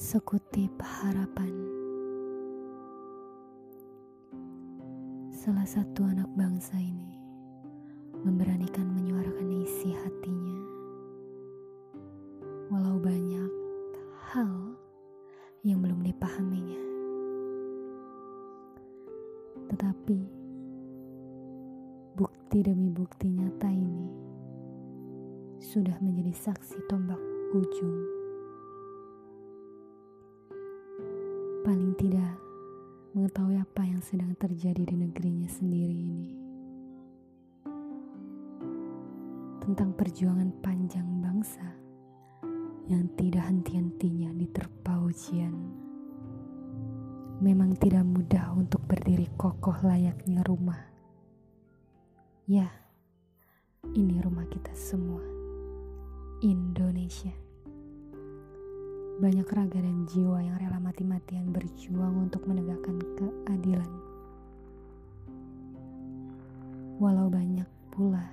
Sekutip harapan. Salah satu anak bangsa ini Memberanikan menyuarakan isi hatinya. Walau banyak hal yang belum dipahaminya. Tetapi Bukti demi bukti nyata ini Sudah menjadi saksi tombak ujung paling tidak mengetahui apa yang sedang terjadi di negerinya sendiri ini. Tentang perjuangan panjang bangsa yang tidak henti-hentinya diterpa ujian. Memang tidak mudah untuk berdiri kokoh layaknya rumah. Ya, ini rumah kita semua. Indonesia banyak raga dan jiwa yang rela mati-matian berjuang untuk menegakkan keadilan. Walau banyak pula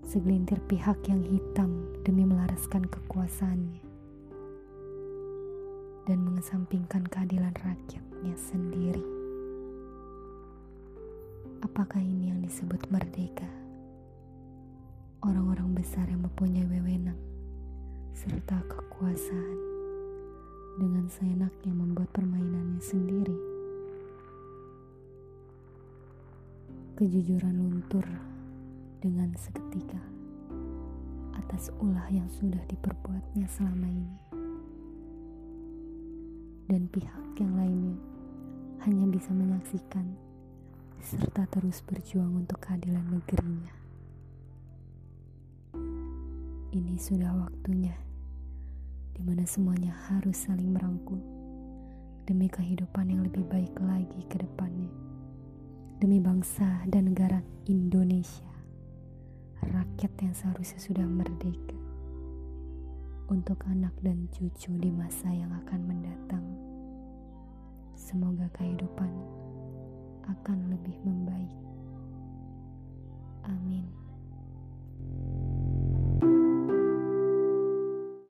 segelintir pihak yang hitam demi melaraskan kekuasaannya dan mengesampingkan keadilan rakyatnya sendiri. Apakah ini yang disebut merdeka? Orang-orang besar yang mempunyai wewenang serta kekuasaan dengan seenaknya membuat permainannya sendiri. Kejujuran luntur dengan seketika atas ulah yang sudah diperbuatnya selama ini. Dan pihak yang lainnya hanya bisa menyaksikan serta terus berjuang untuk keadilan negerinya. Ini sudah waktunya di mana semuanya harus saling merangkul demi kehidupan yang lebih baik lagi ke depannya. Demi bangsa dan negara Indonesia, rakyat yang seharusnya sudah merdeka untuk anak dan cucu di masa yang akan mendatang. Semoga kehidupan akan lebih membaik.